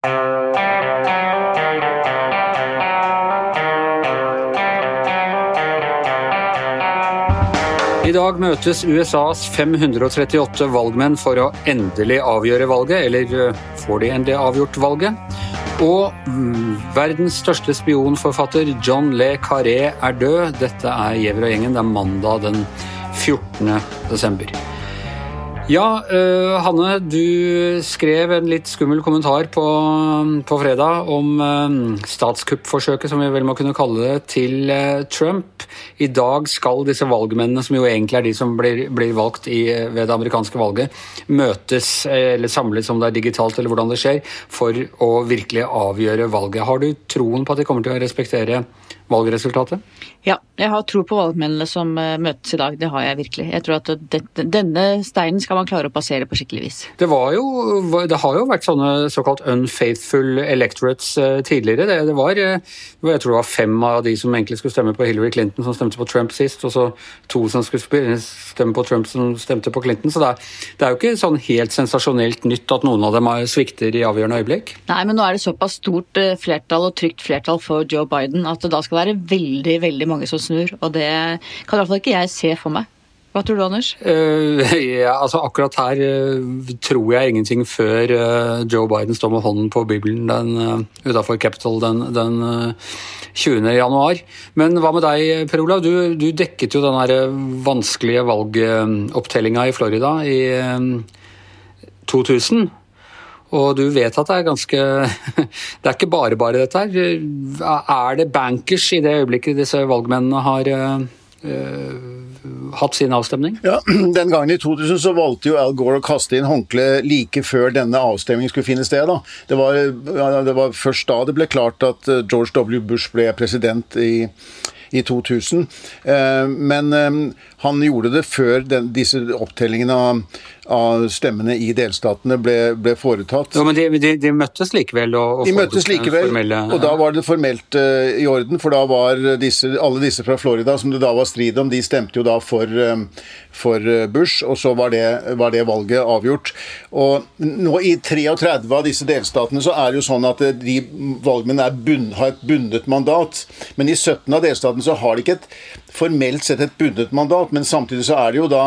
I dag møtes USAs 538 valgmenn for å endelig avgjøre valget, eller eh, får de endelig avgjort valget? Og mm, verdens største spionforfatter John Le Carré er død. Dette er Gjever og gjengen. Det er mandag den 14. desember. Ja, uh, Hanne, du skrev en litt skummel kommentar på, på fredag om uh, statskuppforsøket, som vi vel må kunne kalle det, til uh, Trump. I dag skal disse valgmennene, som jo egentlig er de som blir, blir valgt i, ved det amerikanske valget, møtes eller samles, om det er digitalt eller hvordan det skjer, for å virkelig avgjøre valget. Har du troen på at de kommer til å respektere valgresultatet? Ja, jeg har tro på valgmennene som møtes i dag. Det har jeg virkelig. Jeg tror at dette, denne steinen skal man klare å passere på skikkelig vis. Det, jo, det har jo vært sånne såkalt unfaithful electorates eh, tidligere. Det, det var, eh, jeg tror det var fem av de som egentlig skulle stemme på Hillary Clinton, som stemte på Trump sist, og så to som skulle stemme på Trump, som stemte på Clinton. Så det er, det er jo ikke sånn helt sensasjonelt nytt at noen av dem svikter i avgjørende øyeblikk. Nei, men nå er det såpass stort flertall og trygt flertall for Joe Biden at det da skal være veldig, veldig mange som snur. Og det kan i hvert fall ikke jeg se for meg. Hva tror du, Anders? Uh, ja, altså Akkurat her uh, tror jeg ingenting før uh, Joe Biden står med hånden på Bibelen den, utenfor Capitol den, den 20. januar. Men hva med deg, Per Olav? Du, du dekket jo den vanskelige valgopptellinga i Florida i 2000. Og du vet at det er ganske Det er ikke bare bare dette her. Er det bankers i det øyeblikket disse valgmennene har hatt sin avstemning? Ja, Den gangen i 2000 så valgte jo Al Gore å kaste inn håndkleet like før denne avstemningen skulle finne sted. da. Det var, det var først da det ble klart at eh, George W. Bush ble president i i 2000. Men han gjorde det før den, disse opptellingene av, av, stemmene i delstatene ble, ble foretatt. Jo, men de, de, de møttes likevel? Og, og de møttes likevel, formelle, og da var det formelt uh, i orden. For da var disse, alle disse fra Florida som det da var strid om, de stemte jo da for, um, for Bush, og så var det, var det, valget avgjort. Og nå i 33 av disse delstatene så er det jo sånn at de valgmennene bunn, har et bundet mandat. Men i 17 av delstatene så har de ikke et formelt sett et bundet mandat, men samtidig så er det jo da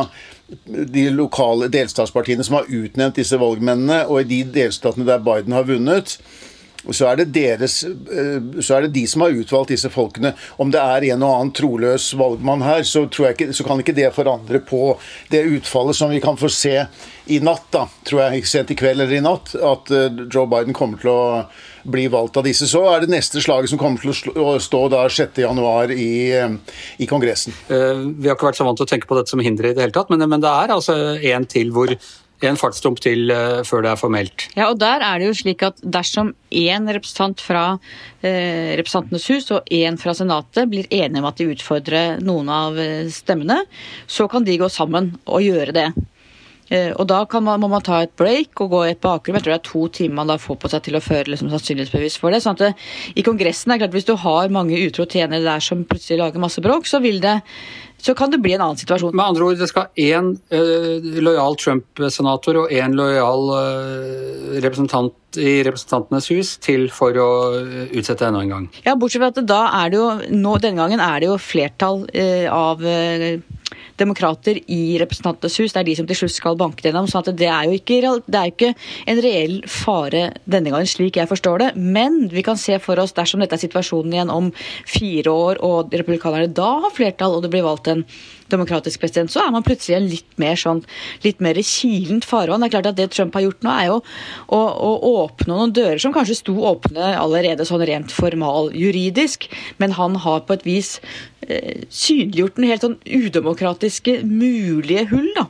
de lokale delstatspartiene som har utnevnt disse valgmennene, og i de delstatene der Biden har vunnet, så er, deres, eh, så er det de som har utvalgt disse folkene. Om det er en og annen troløs valgmann her, så, ikke, så kan ikke det forandre på det utfallet som vi kan få se i natt, da, tror jeg, sent i kveld eller i natt, at eh, Joe Biden kommer til å bli valgt av disse. Så er det neste slaget som kommer til å stå da 6.1 i, eh, i Kongressen. Vi har ikke vært så vant til å tenke på dette som hindre i det hele tatt, men, men det er altså en til hvor en fartsdump til uh, før det er formelt. Ja, og der er det jo slik at dersom én representant fra uh, Representantenes hus og én fra Senatet blir enige om at de utfordrer noen av uh, stemmene, så kan de gå sammen og gjøre det. Og Da man, må man ta et break og gå i et bakrom. Jeg tror det er to timer man da får på seg til å føre liksom, sannsynlighetsbevis for det. sånn at det, I Kongressen er det klart hvis du har mange utro tjenere der som plutselig lager masse bråk, så vil det så kan det bli en annen situasjon. Med andre ord, det skal én uh, lojal Trump-senator og én lojal uh, representant i Representantenes hus til for å uh, utsette enda en gang. Ja, bortsett fra at da er det jo, nå, denne gangen er det jo flertall av demokrater i Representantenes hus. Det er de som til slutt skal banke gjennom. så det er, jo ikke, er ikke en reell fare denne gangen, slik jeg forstår det. Men vi kan se for oss, dersom dette er situasjonen igjen om fire år, og republikanerne da har flertall, og det blir valgt en demokratisk president, så er man plutselig en litt mer sånn, litt mer kilent farvann. Det er klart at Det Trump har gjort nå, er jo å, å åpne noen dører som kanskje sto åpne allerede sånn rent formal juridisk, men han har på et vis eh, synliggjort den helt sånn udemokratiske mulige hull. da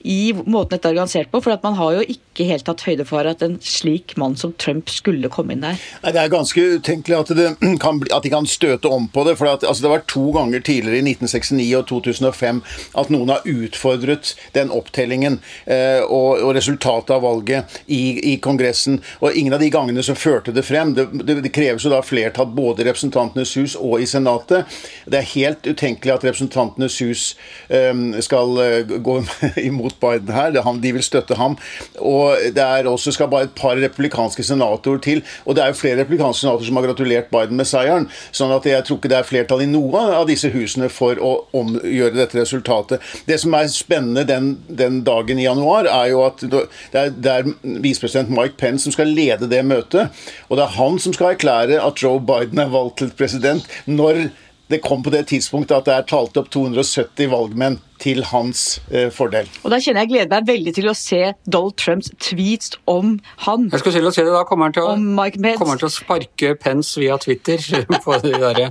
i måten dette er organisert på. For at man har jo ikke helt tatt høyde for at en slik mann som Trump skulle komme inn der. Nei, Det er ganske utenkelig at, kan at, de kan støte om på det. for at, altså, Det vært to ganger tidligere, i 1969 og 2005, at noen har utfordret den opptellingen eh, og, og, resultatet av valget i, i, Kongressen. Og ingen av de gangene som førte det frem. Det, det, det kreves jo da flertall både i Representantenes hus og i Senatet. Det er helt utenkelig at Representantenes hus eh, skal eh, gå imot mot Biden her. de vil støtte ham. Og det er også skal bare et par republikanske senatorer til. Og det er jo flere republikanske senatorer som har gratulert Biden med seieren. sånn at jeg tror ikke det er flertall i noe av disse husene for å omgjøre dette resultatet. Det som er spennende den, den dagen i januar, er jo at det er, det er visepresident Mike Pence som skal lede det møtet. Og det er han som skal erklære at Joe Biden er valgt til president når det kom på det tidspunktet at det er talt opp 270 valgmenn til hans eh, fordel. Og Da kjenner jeg gleder meg veldig til å se Donald Trumps tweets om han. Jeg skulle til å si det, Da kommer han til å, kommer han til å sparke Pence via Twitter på de der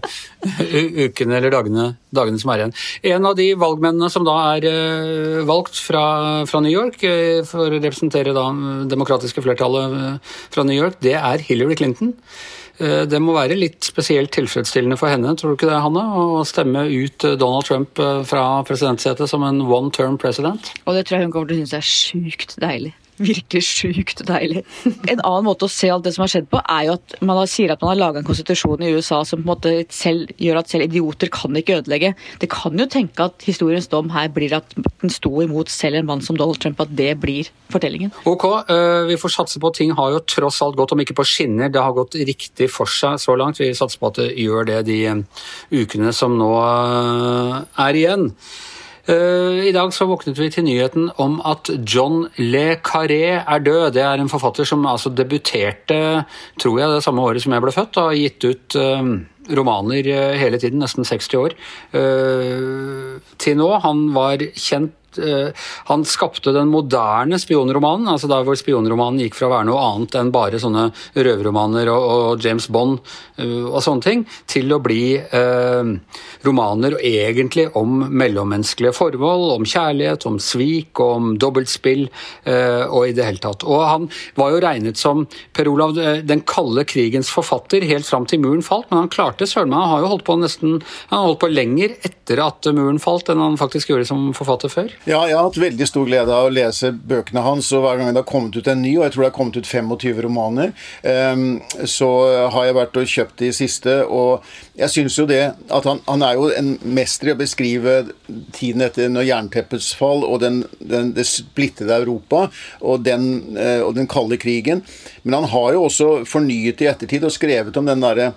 ukene eller dagene, dagene, som er igjen. En av de valgmennene som da er uh, valgt fra, fra, New York uh, for å representere da demokratiske flertallet uh, fra New York, det er Hillary Clinton. Eh, det må være litt spesielt tilfredsstillende for henne, tror du ikke det, Hanne? Å stemme ut eh, Donald Trump eh, fra presidentsetet som en one term president? Og det tror jeg hun kommer til å synes er sjukt deilig virkelig sjukt deilig. En annen måte å se alt det som har skjedd på, er jo at man sier at man har laga en konstitusjon i USA som på en måte selv, gjør at selv idioter kan ikke ødelegge. Det kan jo tenke at historiens dom her blir at den sto imot selv en mann som Donald Trump, at det blir fortellingen. Ok, uh, vi får satse på at ting har jo tross alt gått, om ikke på skinner, det har gått riktig for seg så langt. Vi satser på at det gjør det de uh, ukene som nå uh, er igjen. Eh, I dag så våknet vi til nyheten om at John Le Carré er død. Det er en forfatter som altså debuterte tror jeg, det samme året som jeg ble født, og har gitt ut eh, romaner eh, hele tiden, nesten 60 år. Til nå. Han var kjent han skapte den moderne spionromanen, altså der hvor spionromanen gikk fra å være noe annet enn bare sånne røverromaner og, og, James Bond uh, og sånne ting, til å bli eh, romaner egentlig om mellommenneskelige forhold, om kjærlighet, om svik, om dobbeltspill eh, og i det hele tatt. Og han var jo regnet som Per Olav den kalde krigens forfatter helt fram til muren falt, men han klarte søren meg, han har jo holdt på nesten han har holdt på lenger etter at muren falt enn han faktisk gjorde som forfatter før. Ja, jeg har hatt veldig stor glede av å lese bøkene hans. og Hver gang det har kommet ut en ny, og jeg tror det har kommet ut 25 romaner, um, så har jeg vært og kjøpt de siste. Og jeg syns jo det at han, han, er jo en mester i å beskrive tiden etter når jernteppets fall og den, den, det splittede Europa og den, uh, og den kalde krigen. Men han har jo også fornyet i ettertid og skrevet om den derre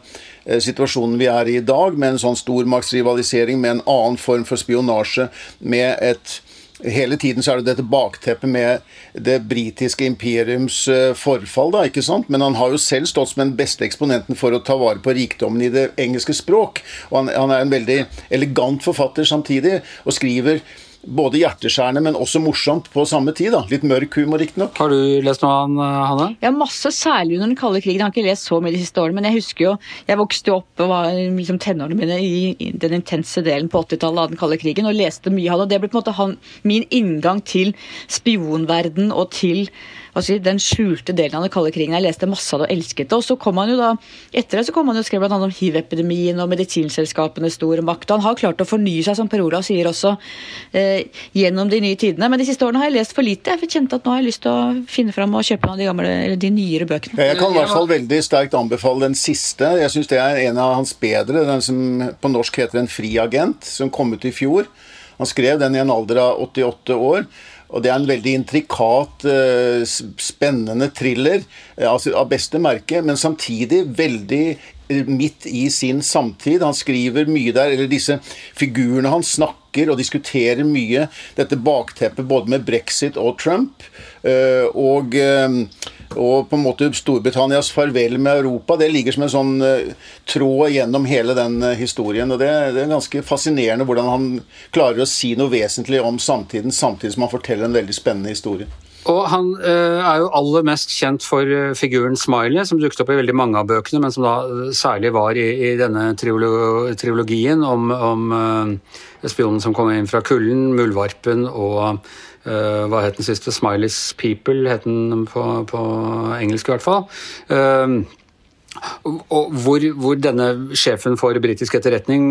Eh, situasjonen vi er i i dag, med en sånn stormaktsrivalisering, med en annen form for spionasje, med et Hele tiden så er det dette bakteppet med det britiske imperiums eh, forfall, da, ikke sant? Men han har jo selv stått som den beste eksponenten for å ta vare på rikdommen i det engelske språk. Og han, han er en veldig elegant forfatter samtidig, og skriver både hjerteskjærende, men også morsomt på samme tid. da. Litt mørk humor, riktignok. Har du lest noe av han, eh, Hanne? Ja, masse. Særlig under den kalde krigen. Jeg har ikke lest så mye de siste årene, men jeg husker jo Jeg vokste jo opp og var liksom tenårene mine i den intense delen på 80-tallet av den kalde krigen og leste mye av det. Og det ble på en måte han, min inngang til spionverden og til si, den skjulte delen av den kalde krigen. Jeg leste masse av det og elsket det. Og så kom han jo da, etter det så kom han jo og skrev bl.a. om hiv-epidemien og medisinselskapenes store makt. Og han har klart å fornye seg, som Per Olav sier også, eh, gjennom de nye tidene. Men de siste årene har jeg lest for lite. Jeg kjente at nå har jeg lyst til å finne fram og kjøpe noen av de, gamle, eller de nyere bøkene. Jeg kan i hvert fall veldig sterkt anbefale den siste. Jeg syns det er en av hans bedre. Den som på norsk heter En fri agent, som kom ut i fjor. Han skrev den i en alder av 88 år. Og det er en veldig intrikat, eh, spennende thriller eh, altså av beste merke, men samtidig veldig eh, midt i sin samtid. Han skriver mye der, eller disse figurene han snakker og diskuterer mye dette bakteppet både med brexit og Trump. Og og på en måte Storbritannias farvel med Europa det ligger som en sånn uh, tråd gjennom hele den uh, historien. og det, det, er ganske fascinerende hvordan han klarer å si noe vesentlig om samtiden, samtidig som han forteller en veldig spennende historie. Og Han uh, er jo aller mest kjent for figuren Smiley, som dukket opp i veldig mange av bøkene, men som da særlig var i, i denne triologien om, om spionen som kom inn fra kulden, muldvarpen og Uh, hva het den siste? 'Smileys People' het den på, på engelsk, i hvert fall. Uh, Og hvor, hvor, denne sjefen for britisk etterretning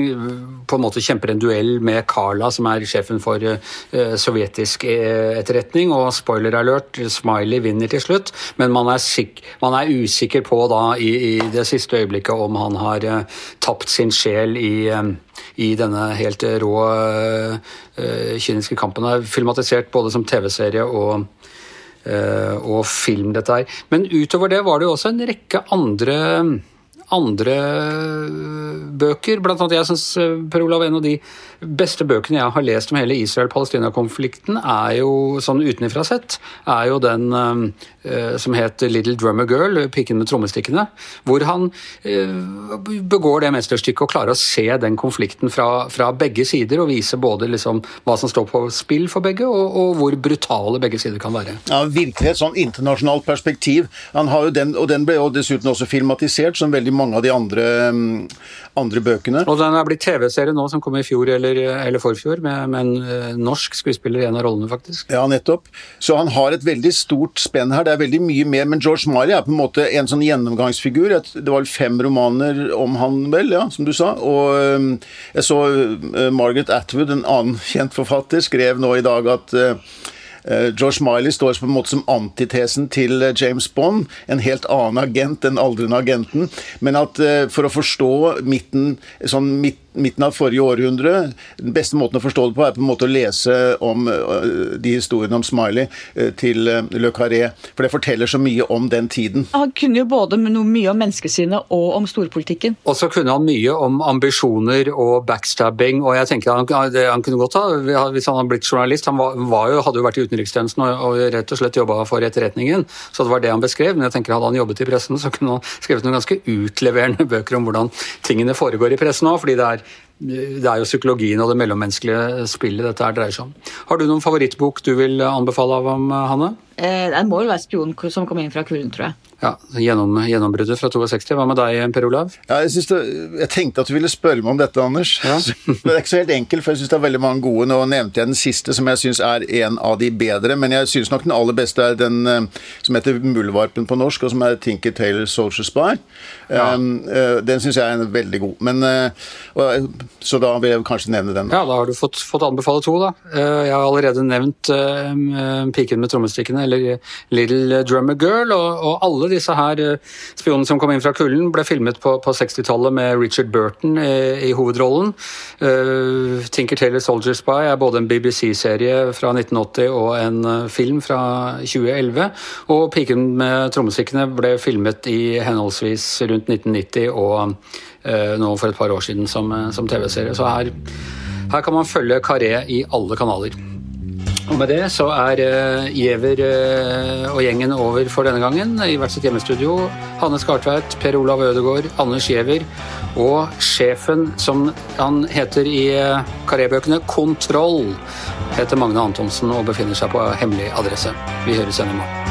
på en måte kjemper en duell med Carla, som er sjefen for uh, sovjetisk eh, etterretning. Og spoiler alert, Smiley vinner til slutt, men man er, man er usikker på da i, i, det siste øyeblikket om han har uh, tapt sin sjel i, i denne helt rå uh, kyniske kampen. Det er filmatisert både som TV-serie og Eh, og film, dette her. Men utover det var det jo også en rekke andre andre bøker. Blant annet jeg syns eh, Per Olav, en av de beste bøkene jeg har lest om hele Israel-Palestina-konflikten, er jo sånn utenfra sett, er jo den uh, som het Little Drummer Girl, piken med trommestikkene. Hvor han uh, begår det mesterstykket og klarer å se den konflikten fra, fra begge sider, og vise både liksom hva som står på spill for begge, og, og, hvor brutale begge sider kan være. Ja, Virkelig et sånn internasjonalt perspektiv. Han har jo den, og den ble jo dessuten også filmatisert som veldig mange av de andre, mm, andre bøkene. Og den er blitt TV-serie nå, som kom i fjor eller, eller forfjor, med, med, en uh, norsk skuespiller i en av rollene, faktisk. Ja, nettopp. Så han har et veldig stort spenn her. Det er veldig mye mer. Men George Marley er på en måte en sånn gjennomgangsfigur. Det var fem romaner om han, vel, ja, som du sa. Og um, jeg så uh, Margaret Atwood, en annen kjent forfatter, skrev nå i dag at Eh, George Miley står på en måte som antitesen til eh, James Bond, en helt annen agent, den aldrende agenten. Men at eh, for å forstå midten, sånn midt midten av forrige århundre. Den beste måten å forstå det på er på en måte å lese om øh, de historiene om Smiley øh, til øh, Le Carré. For det forteller så mye om den tiden. Han kunne jo både mye om menneskesinnet og om storpolitikken. Og så kunne han mye om ambisjoner og backstabbing. og jeg tenker Han, han kunne godt ha, hvis han hadde blitt journalist Han var, var jo, hadde jo vært i utenrikstjenesten og, og, rett og slett jobba for etterretningen, så det var det han beskrev. Men jeg tenker hadde han jobbet i pressen, så kunne han skrevet noen ganske utleverende bøker om hvordan tingene foregår i pressen òg, fordi det er det er jo psykologien og det mellommenneskelige spillet dette her dreier seg om. Har du noen favorittbok du vil anbefale av ham, Hanne? Eh, det må vel være 'Spionen som kom inn fra kulden', tror jeg. Ja, gjennom, Gjennombruddet fra 62. Hva med deg, Per Olav? Ja, jeg, det, jeg, tenkte at du ville spørre meg om dette, Anders. Ja. det er ikke så helt enkelt, for jeg syns det er veldig mange gode. Nå nevnte jeg den siste, som jeg syns er en av de bedre. Men jeg syns nok den aller beste er den uh, som heter Muldvarpen på norsk, og som er Tinker Taylor Social Spy. Ja. Um, uh, den syns jeg er veldig god. Men, uh, og, så da vil jeg kanskje nevne den. Ja, da har du fått, fått anbefale to, da. jeg har allerede nevnt Piken med trommestikkene, eller Little Drummer Girl, og, og alle alle disse her eh, spionene som kom inn fra kulden, ble filmet på, på 60-tallet med Richard Burton i, i hovedrollen. Uh, Tinker Taylor Soldier Spy er både en BBC-serie fra 1980 og en film fra 2011. Og Piken med trommestikkene ble filmet i henholdsvis rundt 1990 og uh, nå for et par år siden som, som TV-serie. Så her, her kan man følge Karé i alle kanaler. Og med det så er uh, Giæver uh, og gjengen over for denne gangen. I hvert sitt hjemmestudio. Hanne Skartveit, Per Olav Ødegaard, Anders Giæver og sjefen, som han heter i uh, Karébøkene, Kontroll, heter Magne Antonsen og befinner seg på hemmelig adresse. Vi høres igjen i morgen.